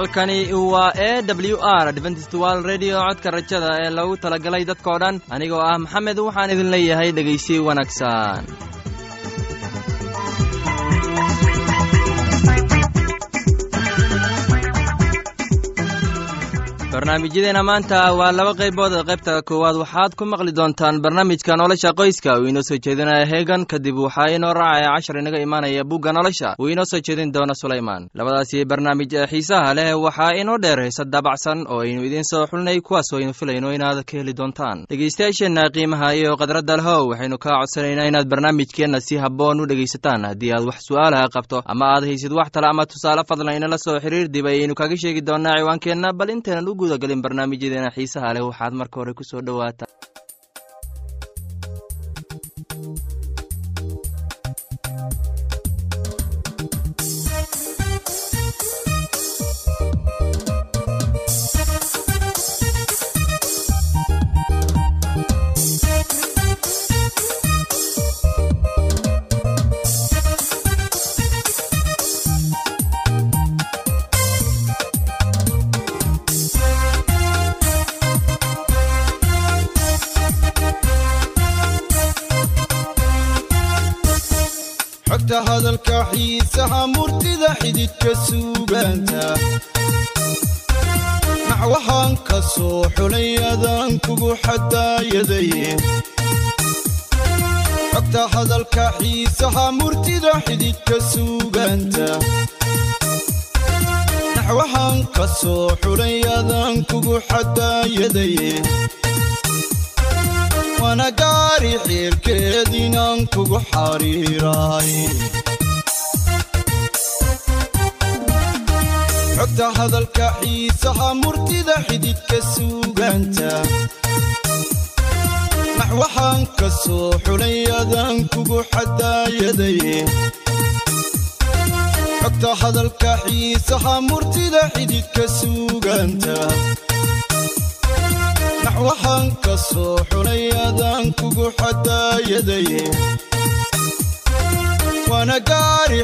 halkani waa e w r adventistwal redio codka rajada ee lagu talagalay dadkoo dhan. Anigoo ah maxamed waxaan idin leeyahay dhegaysi wanaagsan barnaamijyadeena maanta waa laba qaybood qaybta koowaad. Waxaad ku maqli doontaan barnaamijka nolosha qoyska. Uu inoo soo jeedinaya heegan kadib waxaa inoo raacaya cashar inaga imaanaya bugga nolosha. Uu inoo soo jeedin doono sulaymaan. Labadaasi barnaamij ee xiisaha leh waxaa inoo dheer heese daabacsan oo aynu idiin soo xulnay kuwaas oo aynu filayno inaad ka heli doontaan. Dhegeystayaasheenna qiimaha iyo khadradda lehow waxaynu kaa codsanaynaa inaad barnaamijkeenna si habboon u dhegaysataan. Haddii aad wax su'aalaha qabto ama aad haysid wax tale ama tusaale fadlan inala soo xiriir dib ayaynu kaga sheegi doonaa ciwaankeenna. Bal intaynan u gudagalin barnaamijyadeena xiisaha leh. Waxaad marka hore ku soo naxwahaan ka soo xulay adaan kugu xadaayadaye xogta hadalka xiisaha murtida xididka suugaanta. Naxwahaan ka soo xulay adaan kugu xadaayadaye wana gaari xiirkeed inaan kugu xariiraay xogta hadalka xiisaha murtida xididka suugaanta naxwahaan ka soo xulay adaan kugu xadaayadaye xogta hadalka xiisaha murtida xididka suugaanta naxwahaan ka soo xulay adaan kugu xadaayadaye waana gaari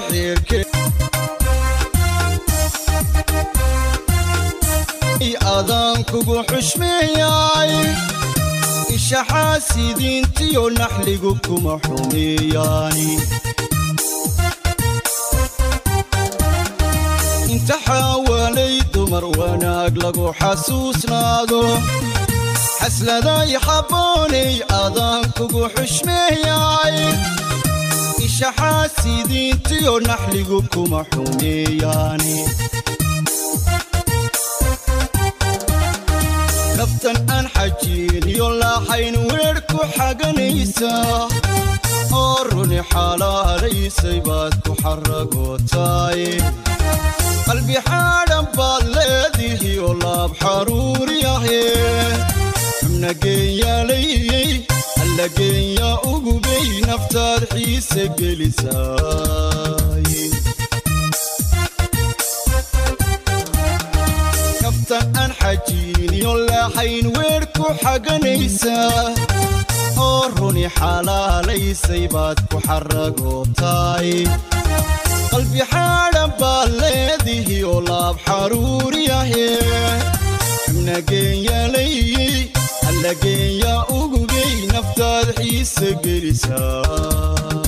xiirke adaan kugu xushmeeyay ishaxaasidiintiyo naxligu kuma xumeeyaani inta xaawalay dumar wanaag lagu xasuusnaado xasladay xabboonay adaan kugu xushmeeyay. Ishaxaasidiintiyo naxligu kuma xumeeyaani naftan aan xajiiniyo laaxayn weer ku xaganaysaa oo runi xalaalaysay baad ku xaragootaay. Qalbi xaadhan baad leedihiyo laab xaruuriyahe xubnageenyaalayey allageenyaa ugubay naftaad xiise gelisaay xajiiniyo laaxayn weer ku xaganaysaa oo runi xalaalaysay baad ku xaragootaay qalbi xaadhan baad leedihiyo laab xaruuriyahe xubnageenyaalayey allageenyaa ugubay naftaad xiise gelisaay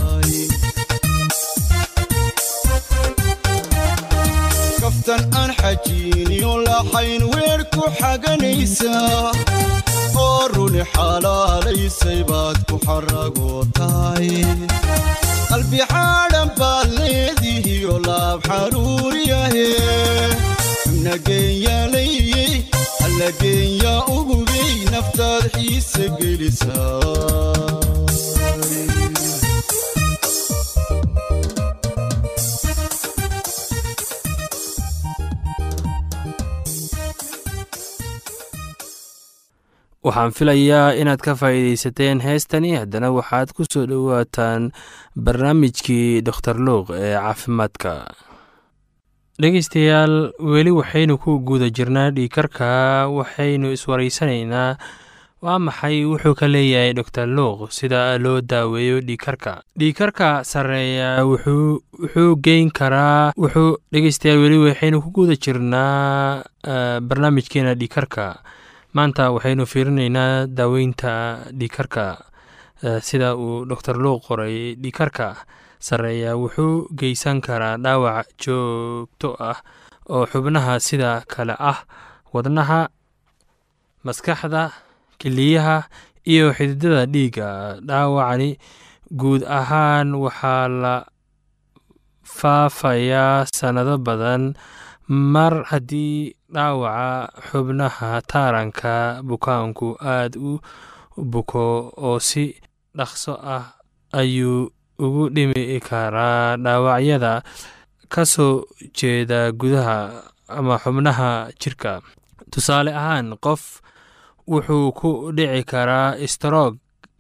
kaftan aan xajiiniyo laxayn weer ku xaganaysaa oo runi xalaalaysay baad ku xaragootaay qalbi xaadhan baad leedihiyo laab xaruuriyahe xubnageenyaalayey allageenyaa ugubay naftaad xiise gelisaay waxaan filayaa inaad ka faa'iidaysateen heestani. Haddana waxaad ku soo dhowaataan barnaamijkii dokhtar luuq ee caafimaadka. Dhegeystayaal weli waxaynu ku guda jirnaa dhiikarka waxaynu iswaraysanaynaa waa maxay wuxuu ka leeyahay doctor luuq sida loo daaweeyo dhiikarka dhiikarka sarreeya wuxuu geyn karaa wuxuu dhegeystayaal weli waxaynu ku guda jirnaa barnaamijkeena dhiikarka maanta waxaynu fiirinaynaa daaweynta dhiikarka sida uu doctor luuq qoray dhiikarka sarreeya. Wuxuu geysan karaa dhaawac joogto ah oo xubnaha sida kale ah wadnaha maskaxda keliyaha iyo xididada dhiigga. Dhaawacani guud ahaan waxaa la faafayaa sannado badan mar haddii dhaawaca xubnaha taaranka bukaanku aad u buko oo si dhaqso ah ayuu ugu dhimi karaa dhaawacyada ka soo jeeda gudaha ama xubnaha jirka. Tusaale ahaan qof wuxuu ku dhici karaa stroog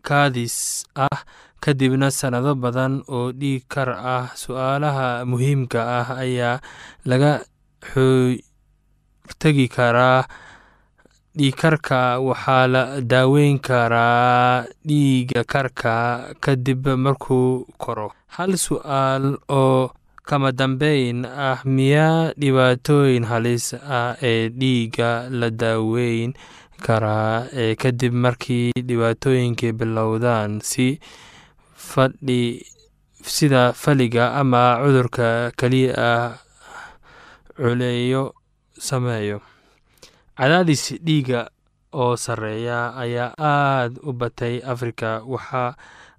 kaadis ah kadibna sannado badan oo dhiig kar ah. Su'aalaha muhiimka ah ayaa laga xootegi karaa dhiigkarka waxaa la daaweyn karaa dhiiga karka kadib markuu koro. Hal su'aal oo kama dambeyn ah miyaa dhibaatooyin halis ah ee dhiiga la daaweyn karaa ee kadib markii dhibaatooyinkii bilowdaan si fadhi sida faliga ama cudurka keliya ah culeeyo sameeyo. Cadaadis dhiiga oo sarreeya ayaa aad u batay afrika waxaa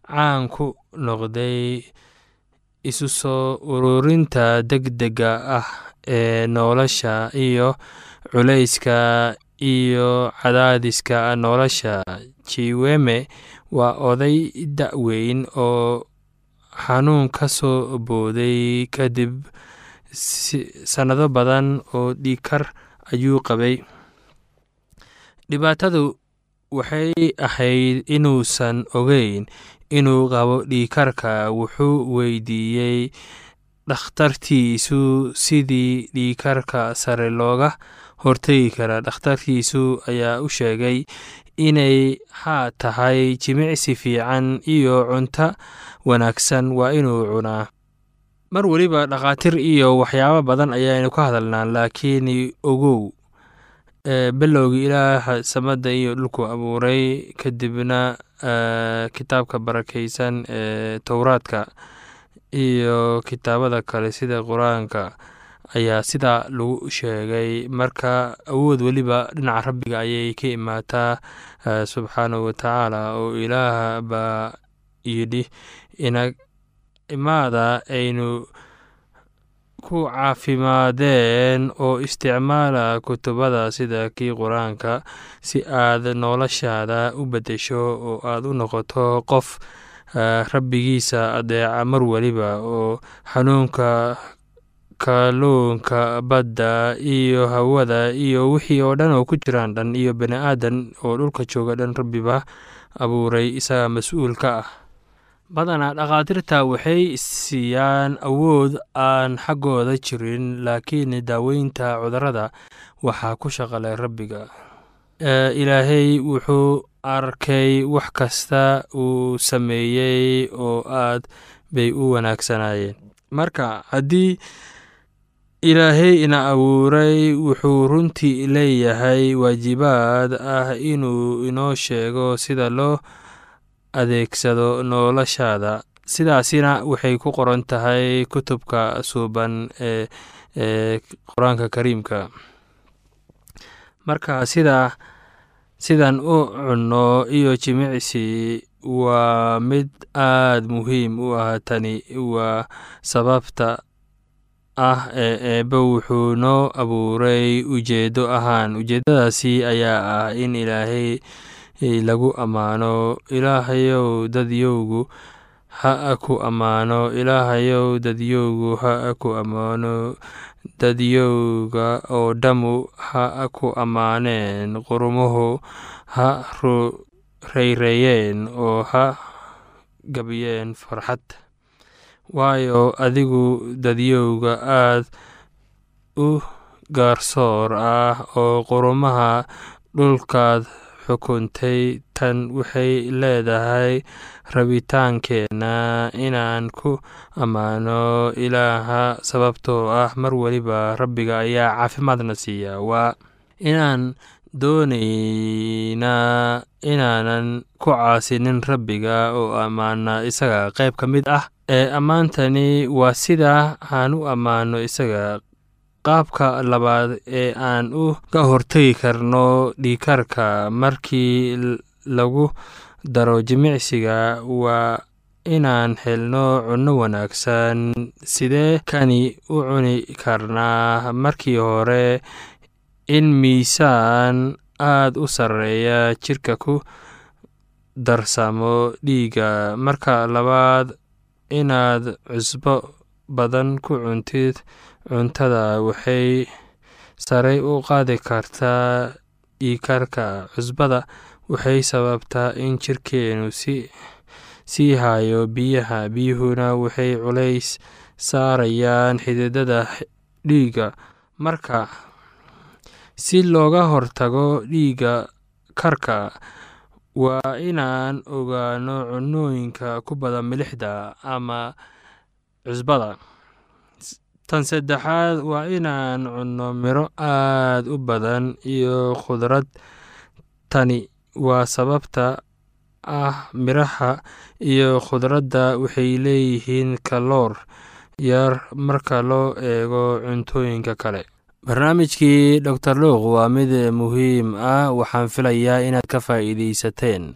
caan ku noqday isu soo ururinta deg dega ah ee nolosha iyo culayska iyo cadaadiska nolosha. Jiweme waa oday da-weyn oo xanuun ka soo booday kadib sannado badan oo dhiigkar ayuu qabay. Dhibaatadu waxay ahayd inuusan ogeyn inuu qabo dhiikarka wuxuu weydiiyey dhakhtartiisu sidii dhiikarka sare looga hortegi karaa. Dhakhtarkiisu ayaa u sheegay inay haa tahay jimicsi fiican iyo cunto wanaagsan waa inuu cunaa mar weliba dhakhaatiir iyo waxyaabo badan ayaynu ka hadalnaa laakiin ogow bilowgii ilaaha samada iyo dhulku abuuray kadibna kitaabka barakeysan ee towraadka iyo kitaabada kale sida qur'aanka ayaa sidaa lagu sheegay. Marka awood weliba dhinaca rabbiga ayay ka imaataa subxaanahu watacaala oo ilaah baa yidhi ina imaada aynu ku caafimaadeen oo isticmaala kutubada sida kii qur'aanka si aad noloshaada u beddesho oo aad u noqoto qof rabbigiisa adeeca mar weliba oo xanuunka kalluunka badda iyo hawada iyo wixii oo dhan oo ku jiraan dhan iyo bani aadan oo dhulka jooga dhan rabbiba abuuray isaga mas'uul ka ah badanaa dhakhaatiirta waxay siiyaan awood aan xaggooda jirin laakiin daaweynta cudurrada waxaa ku shaqalay rabbiga. Ilaahay wuxuu arkay wax kasta uu sameeyey oo aad bay u wanaagsanaayeen. Marka haddii ilaahay ina abuuray wuxuu runtii leeyahay waajibaad ah inuu inoo sheego sida loo adeegsado noloshaada. Sidaasina waxay ku qoran tahay kutubka suuban ee ee qur'aanka kariimka. Marka sida sidan u cunno iyo jimicsi waa mid aad muhiim u ah tani. Waa sababta ah ee eebbe wuxuu noo abuuray ujeeddo ahaan. Ujeeddadaasi ayaa ah in ilaahay lagu ammaano ilaahayow dadyowgu ha ku ammaano ilaahayow dadyowgu ha ku ammaano dadyowga oo dhammu ha ku ammaaneen qurumuhu ha rayreeyeen oo ha gabiyeen farxad. Waayo adigu dadyowga aad u gaarsoor ah oo qurumaha dhulkaad xukuntay tan waxay leedahay rabitaankeenna inaan ku ammaano ilaaha sababtoo ah mar weliba rabbiga ayaa caafimaadna siiya. Waa inaan doonaynaa inaanan ku caasinin rabbiga oo ammaana isaga. Qayb ka mid ah ee ammaantani waa sida aan u ammaano isaga qaabka labaad ee aan u ka hortegi karno dhiikarka markii lagu daro jimicsiga waa inaan helno cunno wanaagsan. Sidee kani u cuni karnaa markii hore? In miisaan aad u sarreeya jirka ku darsamo dhiigga. Marka labaad inaad cusbo badan ku cuntid cuntada waxay sare u qaadi kartaa dhiikarka cusbada. Waxay sababtaa in jirkeenu si sii hayo biyaha. Biyuhuna waxay culays saarayaan xididada dhiigga. Marka si looga hortago dhiigga karka waa inaan ogaano cunooyinka ku badan milixda ama cusbada. Tan saddexaad waa inaan cunno miro aad u badan iyo khudrad. Tani waa sababta ah miraha iyo khudradda waxay leeyihiin kaloor yar marka loo eego cuntooyinka kale. Barnaamijkii dor luuq waa mid muhiim ah waxaan filayaa inaad ka faa'iideysateen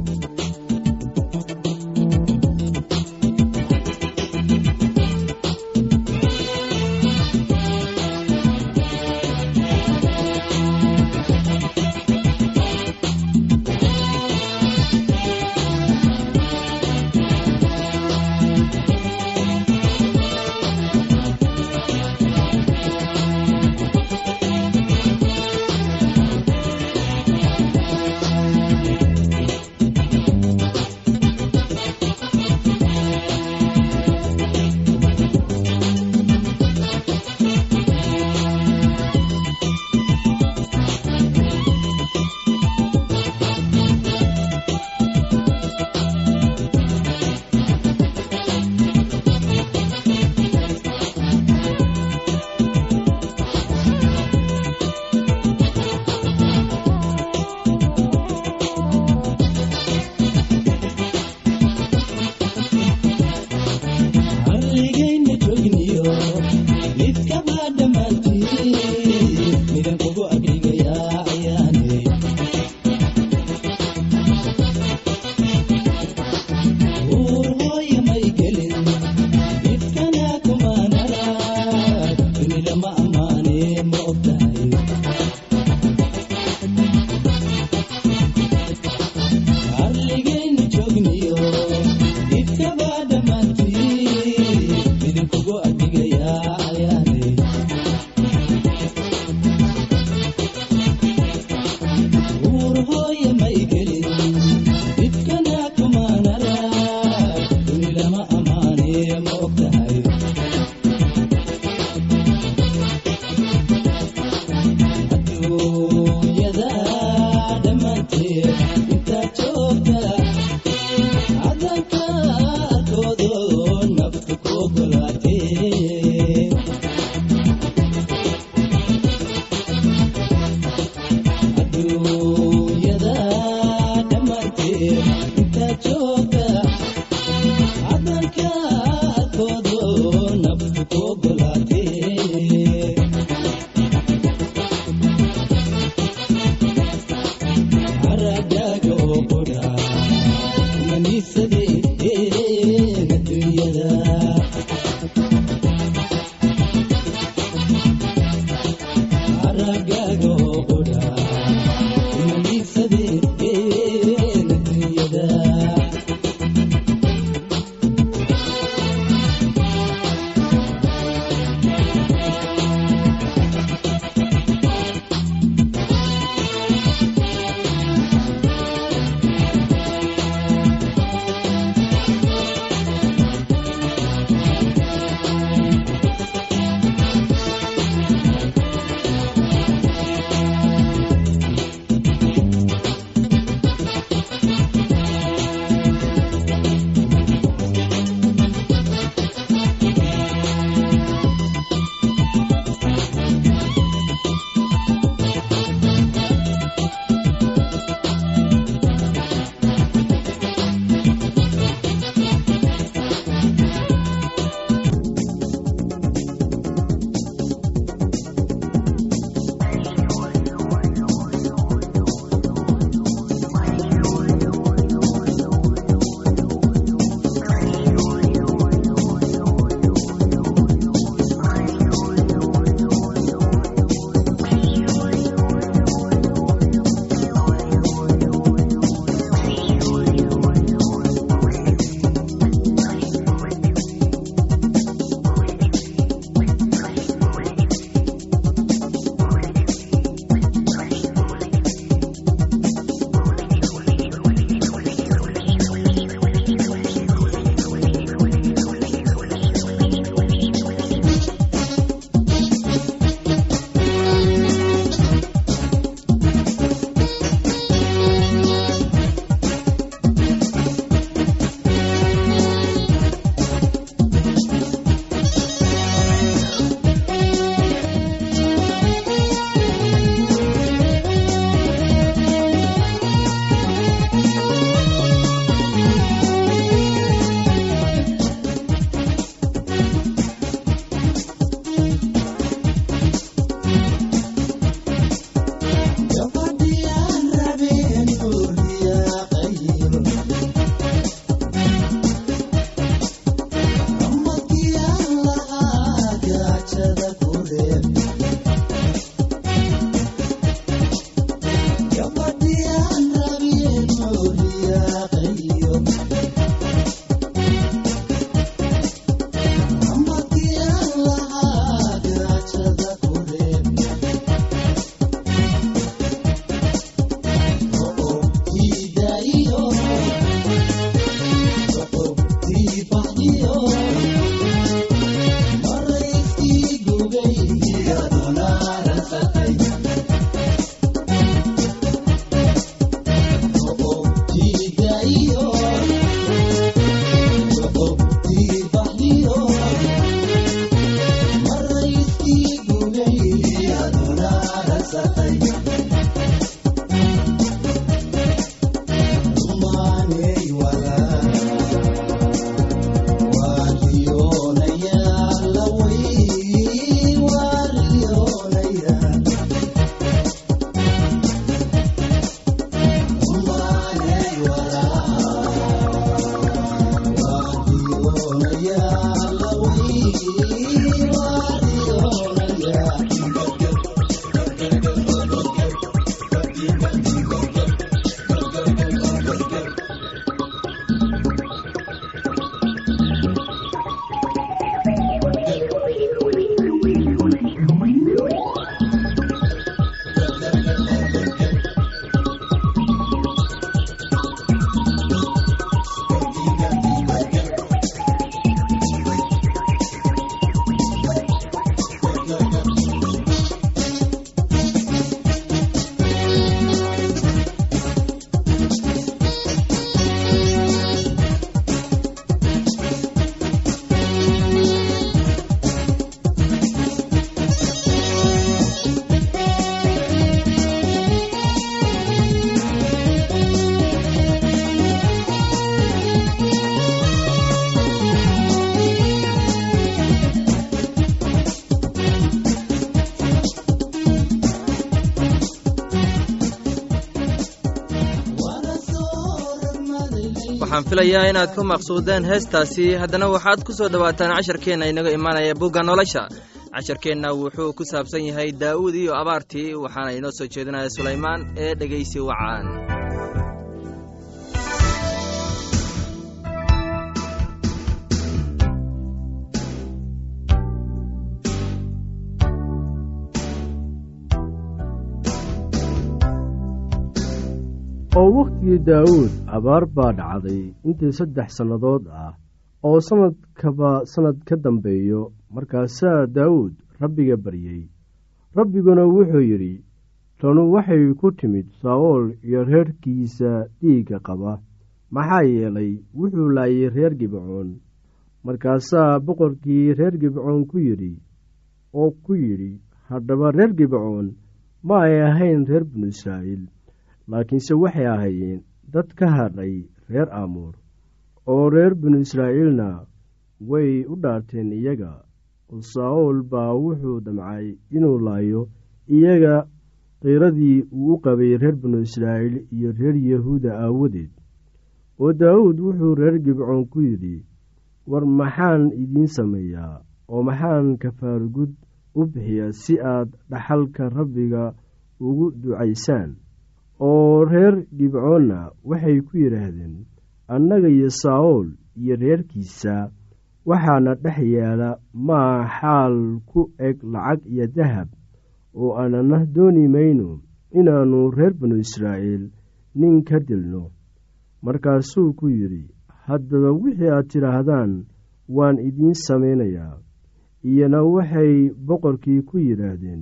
filayaa inaad ku maqsuudeen heestaasi. Haddana waxaad ku soo dhowaataan casharkeenna inaga imaanaya bugga nolosha. Casharkeenna wuxuu ku saabsan yahay daa'uud iyo abaartii waxaana inoo soo jeedinaya sulaymaan ee dhegaysi wacaan oo wakhtigii daawuud abaar baa dhacday intii saddex sannadood ah oo sannadkaba sannad ka dambeeyo markaasaa daawuud rabbiga baryey rabbiguna wuxuu yidhi tanu waxay ku timid saa'ool iyo reerkiisa dhiigga qaba. Maxaa yeelay wuxuu laayay reer gibcoon. Markaasaa boqorkii reer gibcoon ku yidhi oo ku yidhi haddaba reer gibcoon ma ay ahayn reer binu israa'iil laakiinse waxay ahaayeen dad ka hadhay reer aamuur oo reer binu israa'iilna way u dhaarteen iyaga. Oo saa'ool baa wuxuu damcay inuu laayo iyaga qiiradii uu u qabay reer binu israa'iil iyo reer yahuuda aawadeed. Oo daawuud wuxuu reer gibcoon ku yidhi war maxaan idiin sameeyaa oo maxaan kafaargud u bixiyaa si aad dhaxalka rabbiga ugu ducaysaan oo reer gibcoonna waxay ku yidhaahdeen annaga iyo saa'ool iyo reerkiisa waxaana dhex yaalla maa xaal ku eg lacag iyo dahab oo aanana dooni mayno inaannu reer binu israa'iil nin ka dilno. Markaasuu ku yidhi haddaba wixii aad tidhaahdaan waan idiin samaynayaa iyana waxay boqorkii ku yidhaahdeen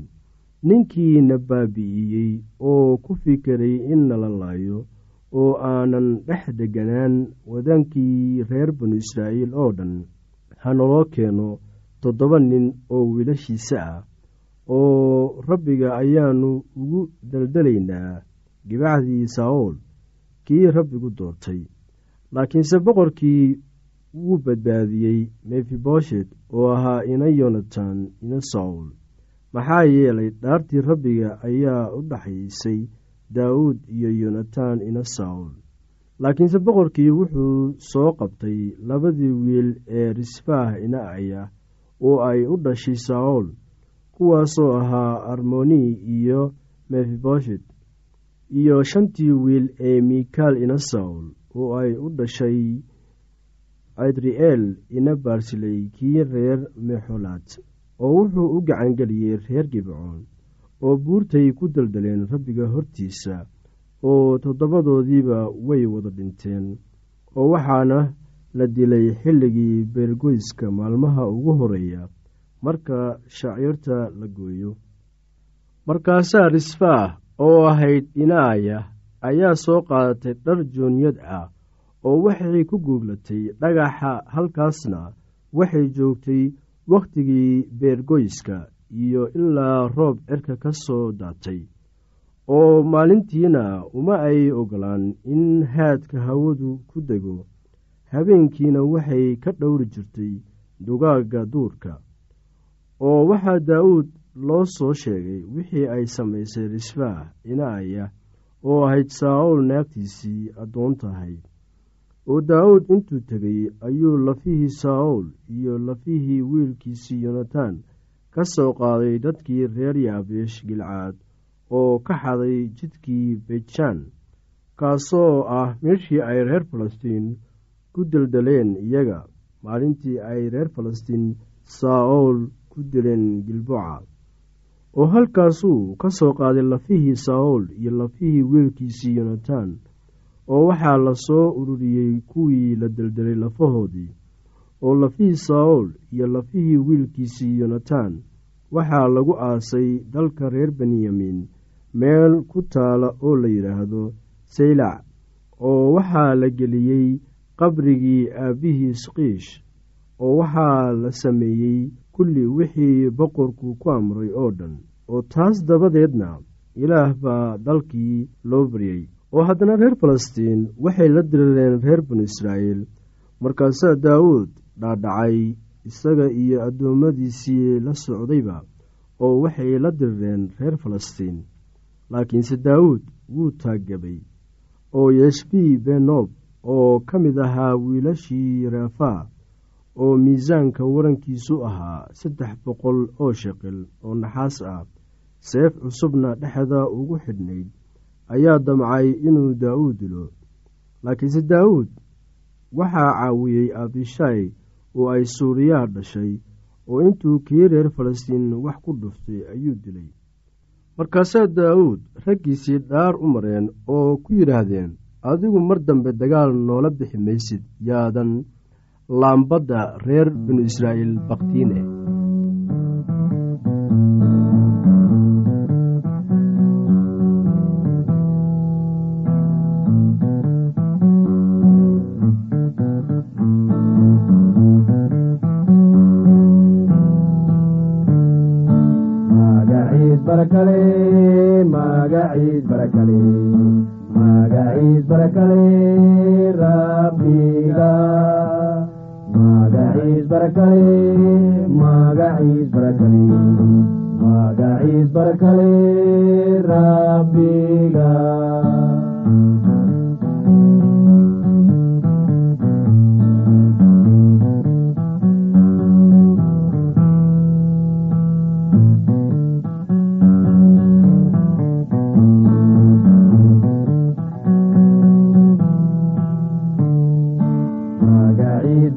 ninkiina baabi'iyey oo ku fikiray in nala laayo oo aanan dhex deganaan wadaankii reer binu israa'iil oo dhan ha naloo keeno toddoba nin oo wiilashiisa ah oo rabbiga ayaannu ugu daldalaynaa gibacdii saa'ool kii rabbigu doortay. Laakiinse boqorkii wuu badbaadiyey mefiboshet oo ahaa ina yonatan ina saul maxaa yeelay dhaartii rabbiga ayaa u dhaxaysay daawuud iyo yonatan ina saul laakiinse boqorkii wuxuu soo qabtay labadii wiil ee risfaah ina aya oo ay u dhashay saul kuwaasoo ahaa armoni iyo mefiboshet iyo shantii wiil ee mikaal ina saul oo ay u dhashay adri'eel ina baarsiley kii reer mexolaad oo wuxuu u gacangeliyey reer gibcoon oo buurtay ku daldaleen rabbiga hortiisa oo toddobadoodiiba way wada dhinteen oo waxaana la dilay xilligii beergoyska maalmaha ugu horreeya marka shaciirta la gooyo. Markaasaa risfaah oo ahayd inaaya ayaa soo qaadatay dhar jooniyad ah oo waxay ku guuglatay dhagaxa halkaasna waxay joogtay wakhtigii beergoyska iyo ilaa roob cirka ka soo daatay oo maalintiina uma ay ogolaan in haadka hawadu ku dego. Habeenkiina waxay ka dhowri jirtay dugaagga duurka oo waxaa daa'uud loo soo sheegay wixii ay samaysay risfaah inaaya oo ahayd saa'ool naagtiisii addoon tahay oo daa'uud intuu tegey ayuu lafihii saa'ool iyo lafihii wiilkiisii yonatan ka soo qaaday dadkii reer yaabeesh gilcaad oo ka xaday jidkii bejaan kaasoo ah meeshii ay reer falastiin ku deldeleen iyaga. Maalintii ay reer falastiin saa'ool ku dileen gilboca oo halkaasuu ka soo qaaday lafihii saa'ool iyo lafihii wiilkiisii yonatan oo waxaa la soo ururiyey kuwii la deldelay lafahoodii oo lafihii saa'ool iyo lafihii wiilkiisii yonatan. Waxaa lagu aasay dalka reer benyamin meel ku taala oo la yidhaahdo saylac oo waxaa la geliyey qabrigii aabbihii skiish oo waxaa la sameeyey kulli wixii boqorku ku amray oo dhan. Oo taas dabadeedna ilaah baa dalkii loo baryey oo haddana reer falastiin waxay la dirireen reer binu israa'iil. Markaasaa daawuud dhaadhacay isaga iyo addoommadiisii la socdayba oo waxay la dirireen reer falastiin laakiinse daawuud wuu taaggabay oo yeshbii benob oo ka mid ahaa wiilashii reefaa oo miisaanka warankiisu ahaa saddex boqol oo sheqil oo naxaas ah seef cusubna dhexda ugu xidhnayd ayaa damcay inuu daa'uud dilo. Laakiinse daa'uud waxaa caawiyey abishaay oo ay suuriyaa dhashay oo intuu kii reer falastiin wax ku dhuftay ayuu dilay. Markaasaa daa'uud raggiisii dhaar u mareen oo ku yidhaahdeen adigu mar dambe dagaal noola bixi maysid yaadan laambadda reer binu israa'iil bakhtiine magaciis barakale magaciis barakale rabbiga magaciis barakale magaciis barakale magaciis barakale rabbiga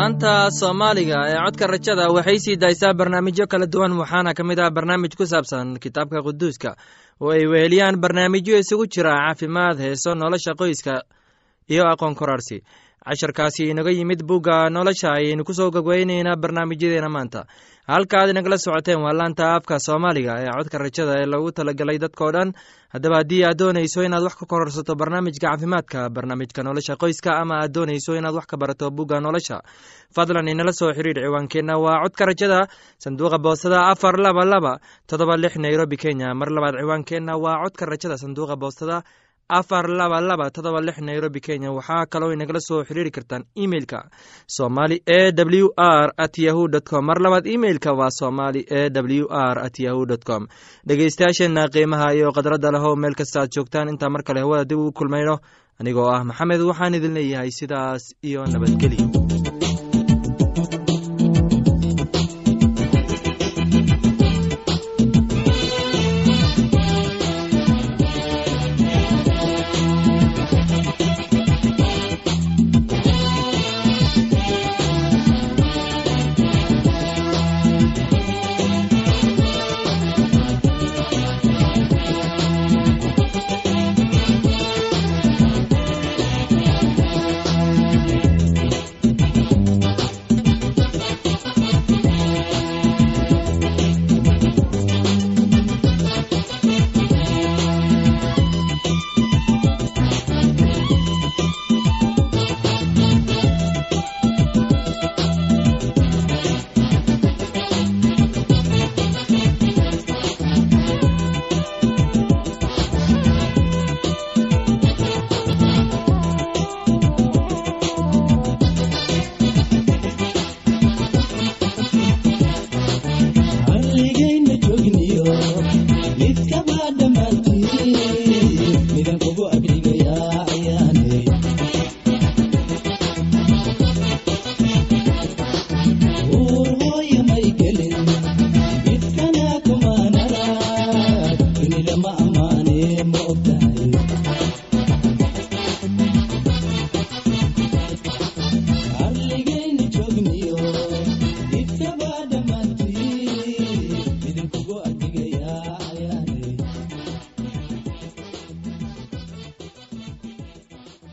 laanta soomaaliga ee codka rajada waxay sii daysaa barnaamijyo kala duwan waxaana ka mid ah barnaamij ku saabsan kitaabka quduuska oo ay weheliyaan barnaamijyo isugu jira caafimaad heeso nolosha qoyska iyo aqoon korarsi casharkaasi inaga yimid bugga nolosha ayaynu ku soo gogweyneynaa barnaamijyadeena maanta. Halka aad inagala socoteen waa laanta afka soomaaliga ee codka rajada ee lagu talagalay dadkao dhan. Haddaba haddii aad doonayso inaad wax ka kororsato barnaamijka caafimaadka barnaamijka nolosha qoyska ama aad doonayso inaad wax ka barato bugga nolosha fadlan inala soo xiriir ciwaankeenna. Waa codka rajada sanduuqa boostada afar laba laba todoba lix nairobi kenya. Mar labaad ciwaankeenna waa codka rajada sanduuqa boostada afar laba laba todoba lix nairobi kenya. Waxaa kaloo inagala soo xiriiri kartaan emeilka somali e w r at yahu dt com. Mar labaad emeilka waa somali e w r at yahu dt com. Dhegeystayaasheenna qiimaha iyo khadradda lehow meel kasta aad joogtaan intaa mar kale hawada dib ugu kulmayno anigoo ah maxamed waxaan idin leeyahay sidaas iyo nabadgelyo